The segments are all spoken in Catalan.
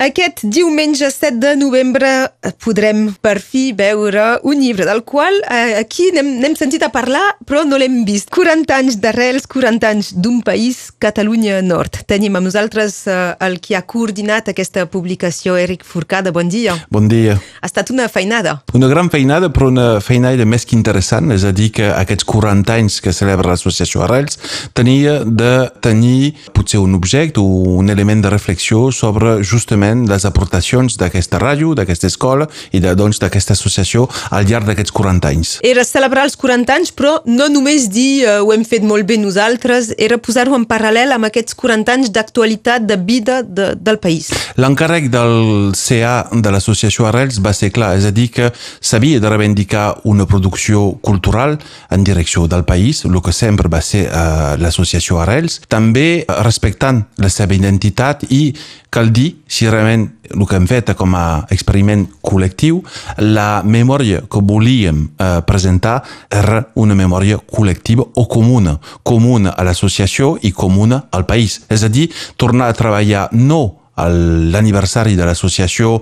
Aquest diumenge 7 de novembre podrem per fi veure un llibre del qual eh, aquí n'hem sentit a parlar però no l'hem vist. 40 anys d'arrels, 40 anys d'un país, Catalunya Nord. Tenim amb nosaltres eh, el qui ha coordinat aquesta publicació, Eric Forcada. Bon dia. Bon dia. Ha estat una feinada. Una gran feinada, però una feinada més que interessant, és a dir, que aquests 40 anys que celebra l'associació Arrels tenia de tenir potser un objecte o un element de reflexió sobre justament justament les aportacions d'aquesta ràdio, d'aquesta escola i de, doncs d'aquesta associació al llarg d'aquests 40 anys. Era celebrar els 40 anys, però no només dir uh, ho hem fet molt bé nosaltres, era posar-ho en paral·lel amb aquests 40 anys d'actualitat, de vida de, del país. L'encàrrec del CA de l'associació Arrels va ser clar, és a dir, que s'havia de reivindicar una producció cultural en direcció del país, el que sempre va ser uh, l'associació Arrels, també respectant la seva identitat i cal dir, si realment el que hem fet com a experiment col·lectiu, la memòria que volíem eh, presentar era una memòria col·lectiva o comuna, comuna a l'associació i comuna al país. És a dir, tornar a treballar no l'aniversari de l'associació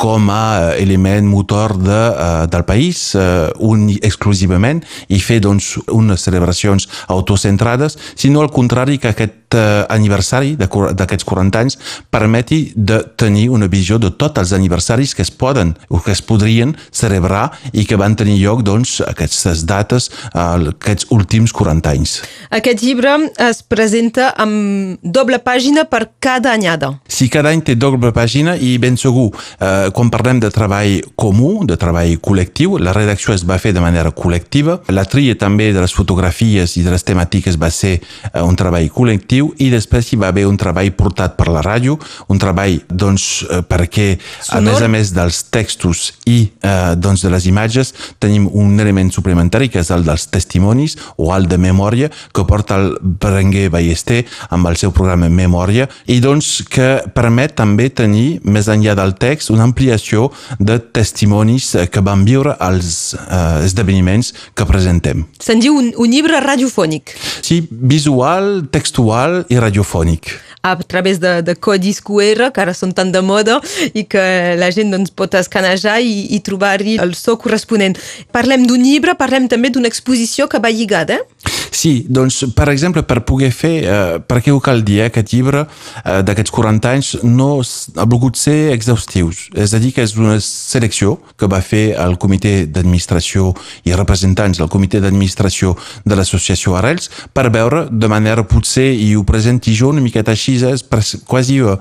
com a eh, element motor de, uh, del país uh, un, exclusivament i fer doncs, unes celebracions autocentrades, sinó al contrari que aquest uh, aniversari d'aquests 40 anys permeti de tenir una visió de tots els aniversaris que es poden o que es podrien celebrar i que van tenir lloc doncs, aquestes dates uh, aquests últims 40 anys. Aquest llibre es presenta amb doble pàgina per cada anyada. Sí, cada any té doble pàgina i ben segur eh, quan parlem de treball comú, de treball col·lectiu, la redacció es va fer de manera col·lectiva, la tria també de les fotografies i de les temàtiques va ser eh, un treball col·lectiu i després hi va haver un treball portat per la ràdio, un treball doncs eh, perquè Sonor. a més a més dels textos i eh, doncs de les imatges tenim un element suplementari que és el dels testimonis o el de memòria que porta el Berenguer Ballester amb el seu programa Memòria i doncs que permet també tenir més enllà del text una ampliació de testimonis que van viure als eh, esdeveniments que presentem. Se'n diu un, un llibre radiofònic. Sí, visual, textual i radiofònic a través de, de codis QR, que ara són tan de moda i que la gent doncs, pot escanejar i, i trobar-hi el so corresponent. Parlem d'un llibre, parlem també d'una exposició que va lligada, eh? Sí, doncs, per exemple, per poder fer, eh, per què ho cal dir, eh, aquest llibre eh, d'aquests 40 anys no ha volgut ser exhaustius. És a dir, que és una selecció que va fer el comitè d'administració i representants del comitè d'administració de l'associació Arrels per veure de manera potser, i ho presenti jo una miqueta així, és quasi uh,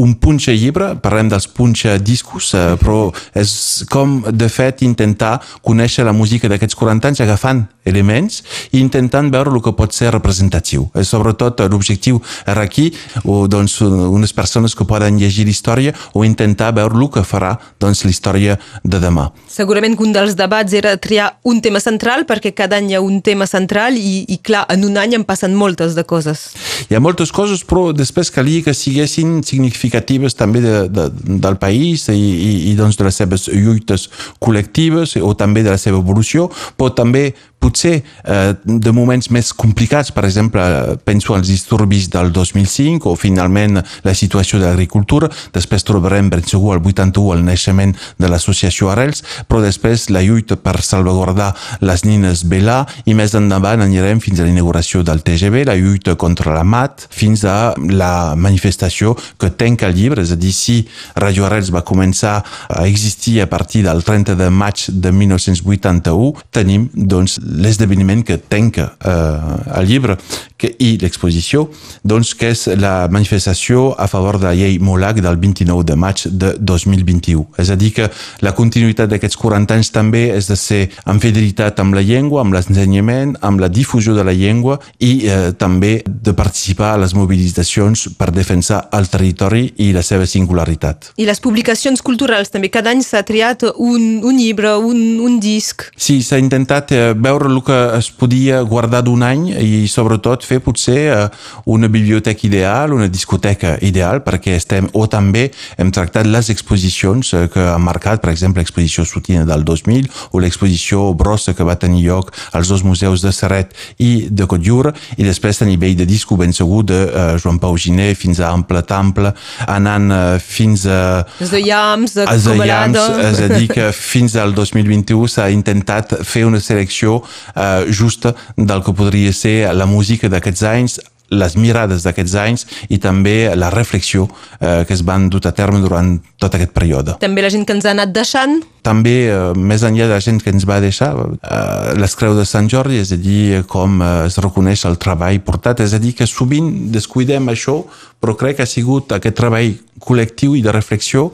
un punxa llibre, parlem dels punxa discos, uh, però és com, de fet, intentar conèixer la música d'aquests 40 anys agafant elements i intentant veure el que pot ser representatiu. I sobretot l'objectiu era aquí, o doncs unes persones que poden llegir l'història o intentar veure el que farà doncs l'història de demà. Segurament que un dels debats era triar un tema central perquè cada any hi ha un tema central i, i clar, en un any en passen moltes de coses. Hi ha moltes coses, però després calia que siguessin significatives també de, de, del país i, i, i doncs de les seves lluites col·lectives o també de la seva evolució, però també potser eh, de moments més complicats, per exemple, penso als disturbis del 2005 o finalment la situació de l'agricultura, després trobarem ben segur el 81 el naixement de l'associació Arrels, però després la lluita per salvaguardar les nines Belà i més endavant anirem fins a l'inauguració del TGV, la lluita contra la MAT, fins a la manifestació que tenca el llibre, és a dir, si Radio Arrels va començar a existir a partir del 30 de maig de 1981, tenim doncs l'esdeveniment que tanca eh, el llibre que, i l'exposició, doncs que és la manifestació a favor de la llei MOLAC del 29 de maig de 2021. És a dir que la continuïtat d'aquests 40 anys també és de ser en fidelitat amb la llengua, amb l'ensenyament, amb la difusió de la llengua i eh, també de participar a les mobilitzacions per defensar el territori i la seva singularitat. I les publicacions culturals també. Cada any s'ha triat un, un llibre, un, un disc. Sí, s'ha intentat eh, veure veure el que es podia guardar d'un any i sobretot fer potser eh, una biblioteca ideal, una discoteca ideal, perquè estem, o també hem tractat les exposicions eh, que han marcat, per exemple, l'exposició Sotina del 2000 o l'exposició Brossa que va tenir lloc als dos museus de Serret i de Cotlliure, i després a nivell de disco ben segur de uh, Joan Pau Giné fins a Ample Tample, anant fins a... de Iams, de Cobalada... És a dir, que fins al 2021 s'ha intentat fer una selecció uh, justa del que podria ser la música d'aquests anys les mirades d'aquests anys i també la reflexió eh, que es van dur a terme durant tot aquest període. També la gent que ens ha anat deixant? També, eh, més enllà de la gent que ens va deixar, eh, les creus de Sant Jordi, és a dir, com eh, es reconeix el treball portat, és a dir, que sovint descuidem això, però crec que ha sigut aquest treball col·lectiu i de reflexió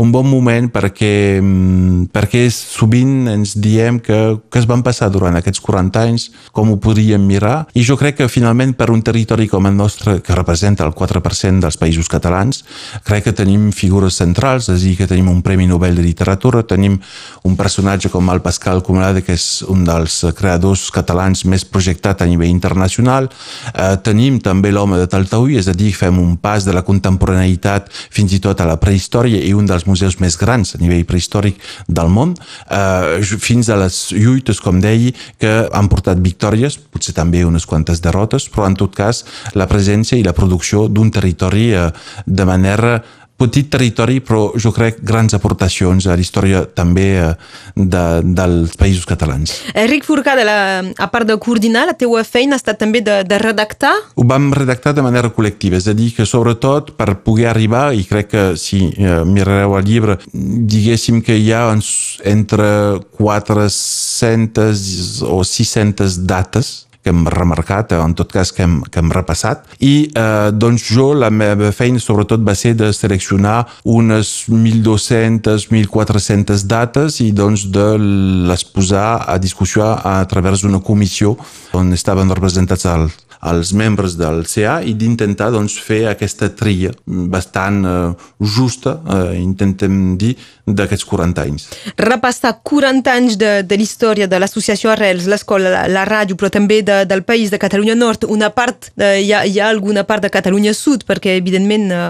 un bon moment perquè, mm, perquè sovint ens diem que, que es van passar durant aquests 40 anys, com ho podríem mirar, i jo crec que finalment per un territori com el nostre, que representa el 4% dels països catalans, crec que tenim figures centrals, és a dir, que tenim un Premi Nobel de Literatura, tenim un personatge com el Pascal Comalade, que és un dels creadors catalans més projectat a nivell internacional, eh, tenim també l'home de Taltaúi, és a dir, fem un pas de la contemporaneïtat fins i tot a la prehistòria i un dels museus més grans a nivell prehistòric del món, eh, fins a les lluites, com deia, que han portat victòries, potser també unes quantes derrotes, però en tot cas la presència i la producció d'un territori eh, de manera petit territori, però jo crec grans aportacions a la història també eh, de, dels països catalans. Enric Forcada, la, a part de coordinar, la teua feina ha estat també de, de redactar? Ho vam redactar de manera col·lectiva, és a dir, que sobretot per poder arribar, i crec que si eh, mirareu el llibre, diguéssim que hi ha entre 400 o 600 dates que hem remarcat, en tot cas que hem, que hem repassat, i eh, doncs jo la meva feina sobretot va ser de seleccionar unes 1.200, 1.400 dates i doncs de les posar a discussió a través d'una comissió on estaven representats el, els membres del CA i d'intentar doncs, fer aquesta tria bastant eh, justa, eh, intentem dir, d'aquests 40 anys. Repassar 40 anys de, de l'història de l'associació Arrels, l'escola, la, la ràdio, però també de, del país de Catalunya Nord, una part, de, hi, ha, hi ha alguna part de Catalunya Sud, perquè evidentment eh,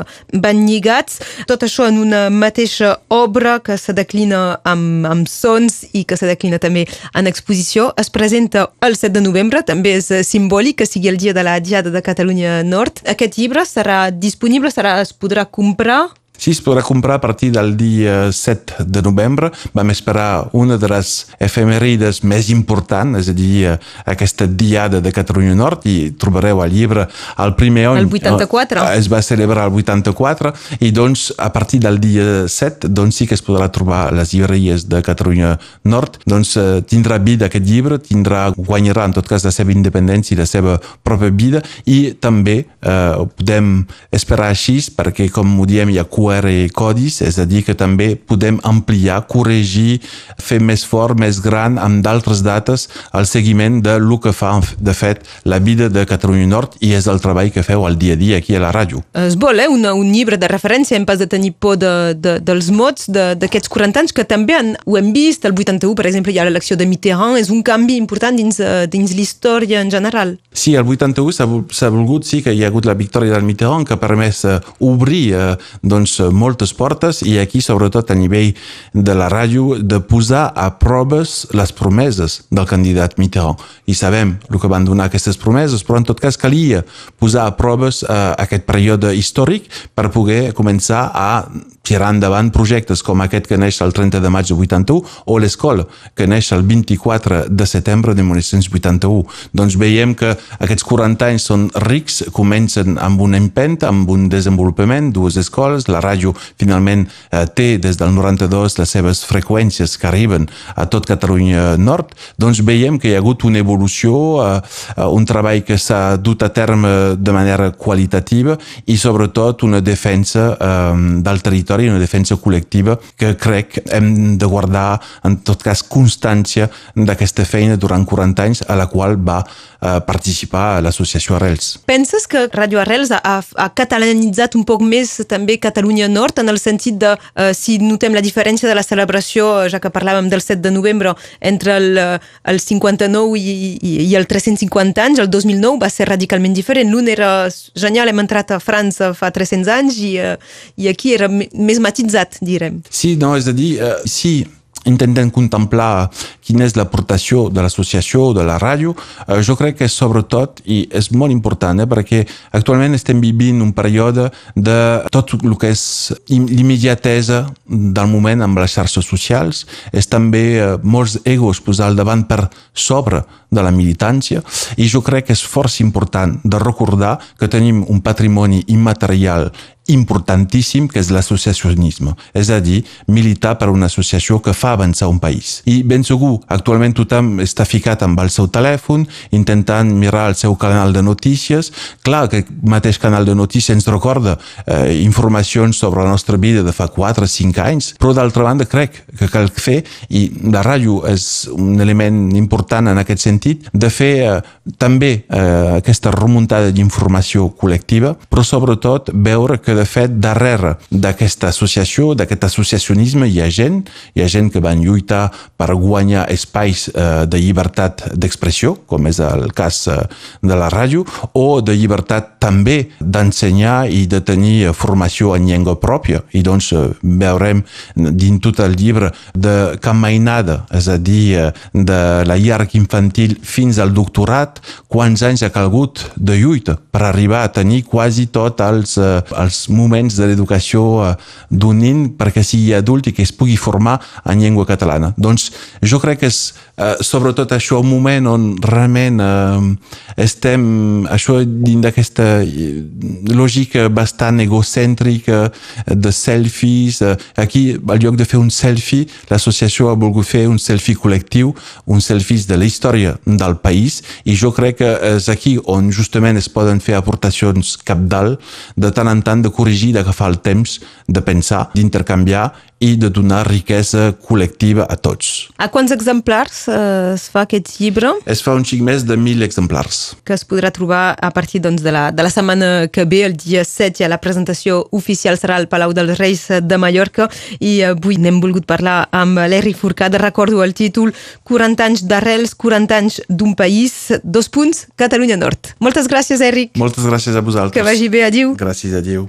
van lligats, tot això en una mateixa obra que se declina amb, amb sons i que se declina també en exposició, es presenta el 7 de novembre, també és simbòlic que sigui el dia de la Diada de Catalunya Nord. Aquest llibre serà disponible, serà, es podrà comprar Sí, es podrà comprar a partir del dia 7 de novembre. Vam esperar una de les efemerides més importants, és a dir, aquesta Diada de Catalunya Nord, i trobareu el llibre el primer any. El 84. Eh, es va celebrar el 84, i doncs a partir del dia 7 doncs sí que es podrà trobar les llibreries de Catalunya Nord. Doncs eh, tindrà vida aquest llibre, tindrà, guanyarà en tot cas la seva independència i la seva pròpia vida, i també eh, podem esperar així, perquè com ho diem, hi ha QR codis, és a dir, que també podem ampliar, corregir, fer més fort, més gran, amb d'altres dates, el seguiment de lo que fa, de fet, la vida de Catalunya Nord i és el treball que feu al dia a dia aquí a la ràdio. És bo, eh? Un, un llibre de referència, hem pas de tenir por de, de, dels mots d'aquests 40 anys, que també han, ho hem vist, el 81, per exemple, hi ha l'elecció de Mitterrand, és un canvi important dins, eh, dins l'història en general. Sí, el 81 s'ha volgut, sí, que hi ha hagut la victòria del Mitterrand, que ha permès uh, obrir uh, doncs, moltes portes i aquí, sobretot a nivell de la ràdio, de posar a proves les promeses del candidat Mitterrand. I sabem el que van donar aquestes promeses, però en tot cas calia posar a proves uh, aquest període històric per poder començar a tirar endavant projectes com aquest que neix el 30 de maig de 81 o l'escola que neix el 24 de setembre de 1981. Doncs veiem que aquests 40 anys són rics, comencen amb una empenta, amb un desenvolupament, dues escoles, la ràdio finalment eh, té des del 92 les seves freqüències que arriben a tot Catalunya Nord, doncs veiem que hi ha hagut una evolució, eh, eh un treball que s'ha dut a terme de manera qualitativa i sobretot una defensa eh, del territori història, una defensa col·lectiva que crec hem de guardar en tot cas constància d'aquesta feina durant 40 anys a la qual va eh, participar l'associació Arrels. Penses que Radio Arrels ha, ha catalanitzat un poc més també Catalunya Nord en el sentit de eh, si notem la diferència de la celebració, ja que parlàvem del 7 de novembre, entre el, el 59 i, i, i el 350 anys, el 2009 va ser radicalment diferent. L'un era genial, hem entrat a França fa 300 anys i, eh, i aquí era més matitzat, direm. Sí, no, és a dir, eh, sí, intentem contemplar quina és l'aportació de l'associació de la ràdio, eh, jo crec que sobretot, i és molt important, eh, perquè actualment estem vivint un període de tot el que és l'immediatesa del moment amb les xarxes socials, és també eh, molts egos posar al davant per sobre de la militància, i jo crec que és força important de recordar que tenim un patrimoni immaterial importantíssim que és l'associacionisme, és a dir, militar per una associació que fa avançar un país. I ben segur, actualment tothom està ficat amb el seu telèfon, intentant mirar el seu canal de notícies. Clar que el mateix canal de notícies ens recorda eh, informacions sobre la nostra vida de fa 4 o 5 anys, però d'altra banda crec que cal fer, i la ràdio és un element important en aquest sentit, de fer eh, també eh, aquesta remuntada d'informació col·lectiva, però sobretot veure que de fet, darrere d'aquesta associació, d'aquest associacionisme, hi ha gent, hi ha gent que van lluitar per guanyar espais eh, de llibertat d'expressió, com és el cas eh, de la ràdio, o de llibertat també d'ensenyar i de tenir formació en llengua pròpia. I doncs eh, veurem dins tot el llibre de Can Mainada, és a dir, eh, de la llarg infantil fins al doctorat, quants anys ha calgut de lluita per arribar a tenir quasi tots els, eh, els moments de l'educació eh, d'un nin perquè sigui adult i que es pugui formar en llengua catalana. Doncs jo crec que és eh, sobretot això un moment on realment eh, estem això dins d'aquesta eh, lògica bastant egocèntrica de selfies. Eh, aquí, al lloc de fer un selfie, l'associació ha volgut fer un selfie col·lectiu, un selfie de la història del país i jo crec que és aquí on justament es poden fer aportacions capdalt de tant en tant de corregir, d'agafar el temps, de pensar, d'intercanviar i de donar riquesa col·lectiva a tots. A quants exemplars eh, es fa aquest llibre? Es fa un xic més de 1.000 exemplars. Que es podrà trobar a partir doncs, de, la, de la setmana que ve, el dia 7, ja la presentació oficial serà al Palau dels Reis de Mallorca i avui n'hem volgut parlar amb l'Eric Forcada. Recordo el títol 40 anys d'arrels, 40 anys d'un país, dos punts, Catalunya Nord. Moltes gràcies, Eric. Moltes gràcies a vosaltres. Que vagi bé, adiu. Gràcies, adiu.